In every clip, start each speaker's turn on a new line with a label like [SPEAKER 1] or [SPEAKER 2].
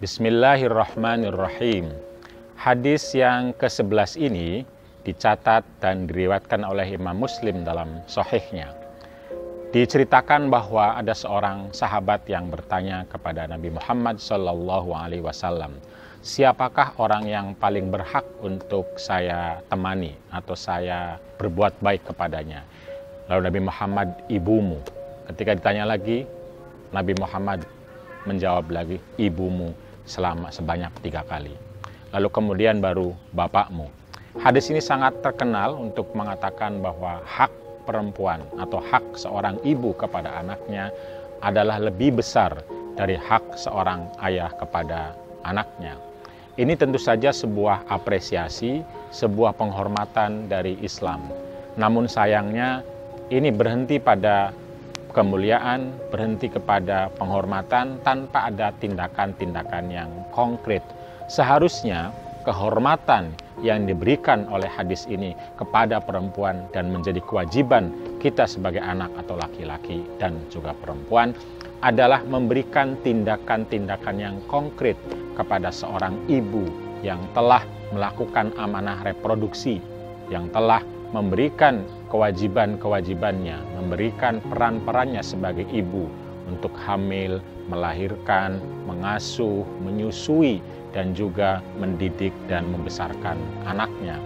[SPEAKER 1] Bismillahirrahmanirrahim. Hadis yang ke-11 ini dicatat dan diriwatkan oleh Imam Muslim dalam sohihnya. Diceritakan bahwa ada seorang sahabat yang bertanya kepada Nabi Muhammad Shallallahu Alaihi Wasallam, siapakah orang yang paling berhak untuk saya temani atau saya berbuat baik kepadanya? Lalu Nabi Muhammad ibumu. Ketika ditanya lagi, Nabi Muhammad menjawab lagi ibumu selama sebanyak tiga kali. Lalu kemudian baru bapakmu. Hadis ini sangat terkenal untuk mengatakan bahwa hak perempuan atau hak seorang ibu kepada anaknya adalah lebih besar dari hak seorang ayah kepada anaknya. Ini tentu saja sebuah apresiasi, sebuah penghormatan dari Islam. Namun sayangnya ini berhenti pada kemuliaan, berhenti kepada penghormatan tanpa ada tindakan-tindakan yang konkret. Seharusnya kehormatan yang diberikan oleh hadis ini kepada perempuan dan menjadi kewajiban kita sebagai anak atau laki-laki dan juga perempuan adalah memberikan tindakan-tindakan yang konkret kepada seorang ibu yang telah melakukan amanah reproduksi, yang telah memberikan kewajiban-kewajibannya, memberikan peran-perannya sebagai ibu untuk hamil, melahirkan, mengasuh, menyusui, dan juga mendidik dan membesarkan anaknya.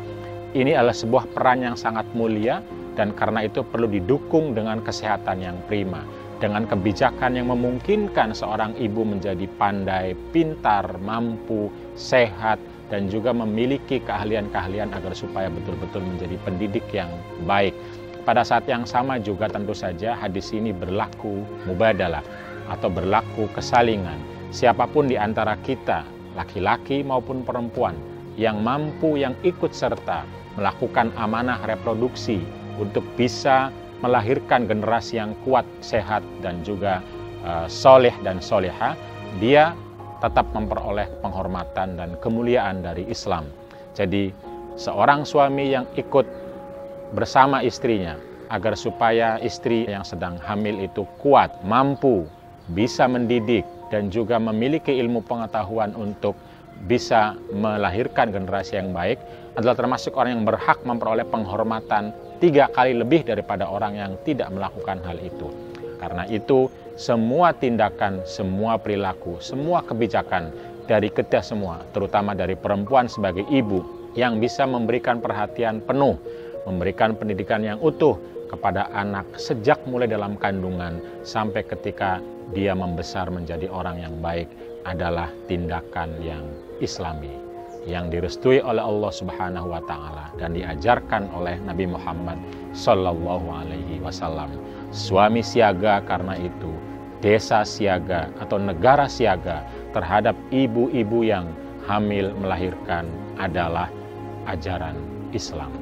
[SPEAKER 1] Ini adalah sebuah peran yang sangat mulia dan karena itu perlu didukung dengan kesehatan yang prima, dengan kebijakan yang memungkinkan seorang ibu menjadi pandai, pintar, mampu, sehat, dan juga memiliki keahlian-keahlian agar supaya betul-betul menjadi pendidik yang baik. Pada saat yang sama juga tentu saja hadis ini berlaku mubadalah atau berlaku kesalingan. Siapa pun di antara kita, laki-laki maupun perempuan, yang mampu yang ikut serta melakukan amanah reproduksi untuk bisa melahirkan generasi yang kuat, sehat, dan juga uh, soleh dan soleha, dia tetap memperoleh penghormatan dan kemuliaan dari Islam. Jadi seorang suami yang ikut bersama istrinya agar supaya istri yang sedang hamil itu kuat, mampu, bisa mendidik dan juga memiliki ilmu pengetahuan untuk bisa melahirkan generasi yang baik adalah termasuk orang yang berhak memperoleh penghormatan tiga kali lebih daripada orang yang tidak melakukan hal itu. Karena itu, semua tindakan, semua perilaku, semua kebijakan dari kita semua, terutama dari perempuan sebagai ibu yang bisa memberikan perhatian penuh, memberikan pendidikan yang utuh kepada anak sejak mulai dalam kandungan sampai ketika dia membesar menjadi orang yang baik adalah tindakan yang islami yang direstui oleh Allah Subhanahu wa taala dan diajarkan oleh Nabi Muhammad sallallahu alaihi wasallam. Suami siaga karena itu, desa siaga atau negara siaga terhadap ibu-ibu yang hamil melahirkan adalah ajaran Islam.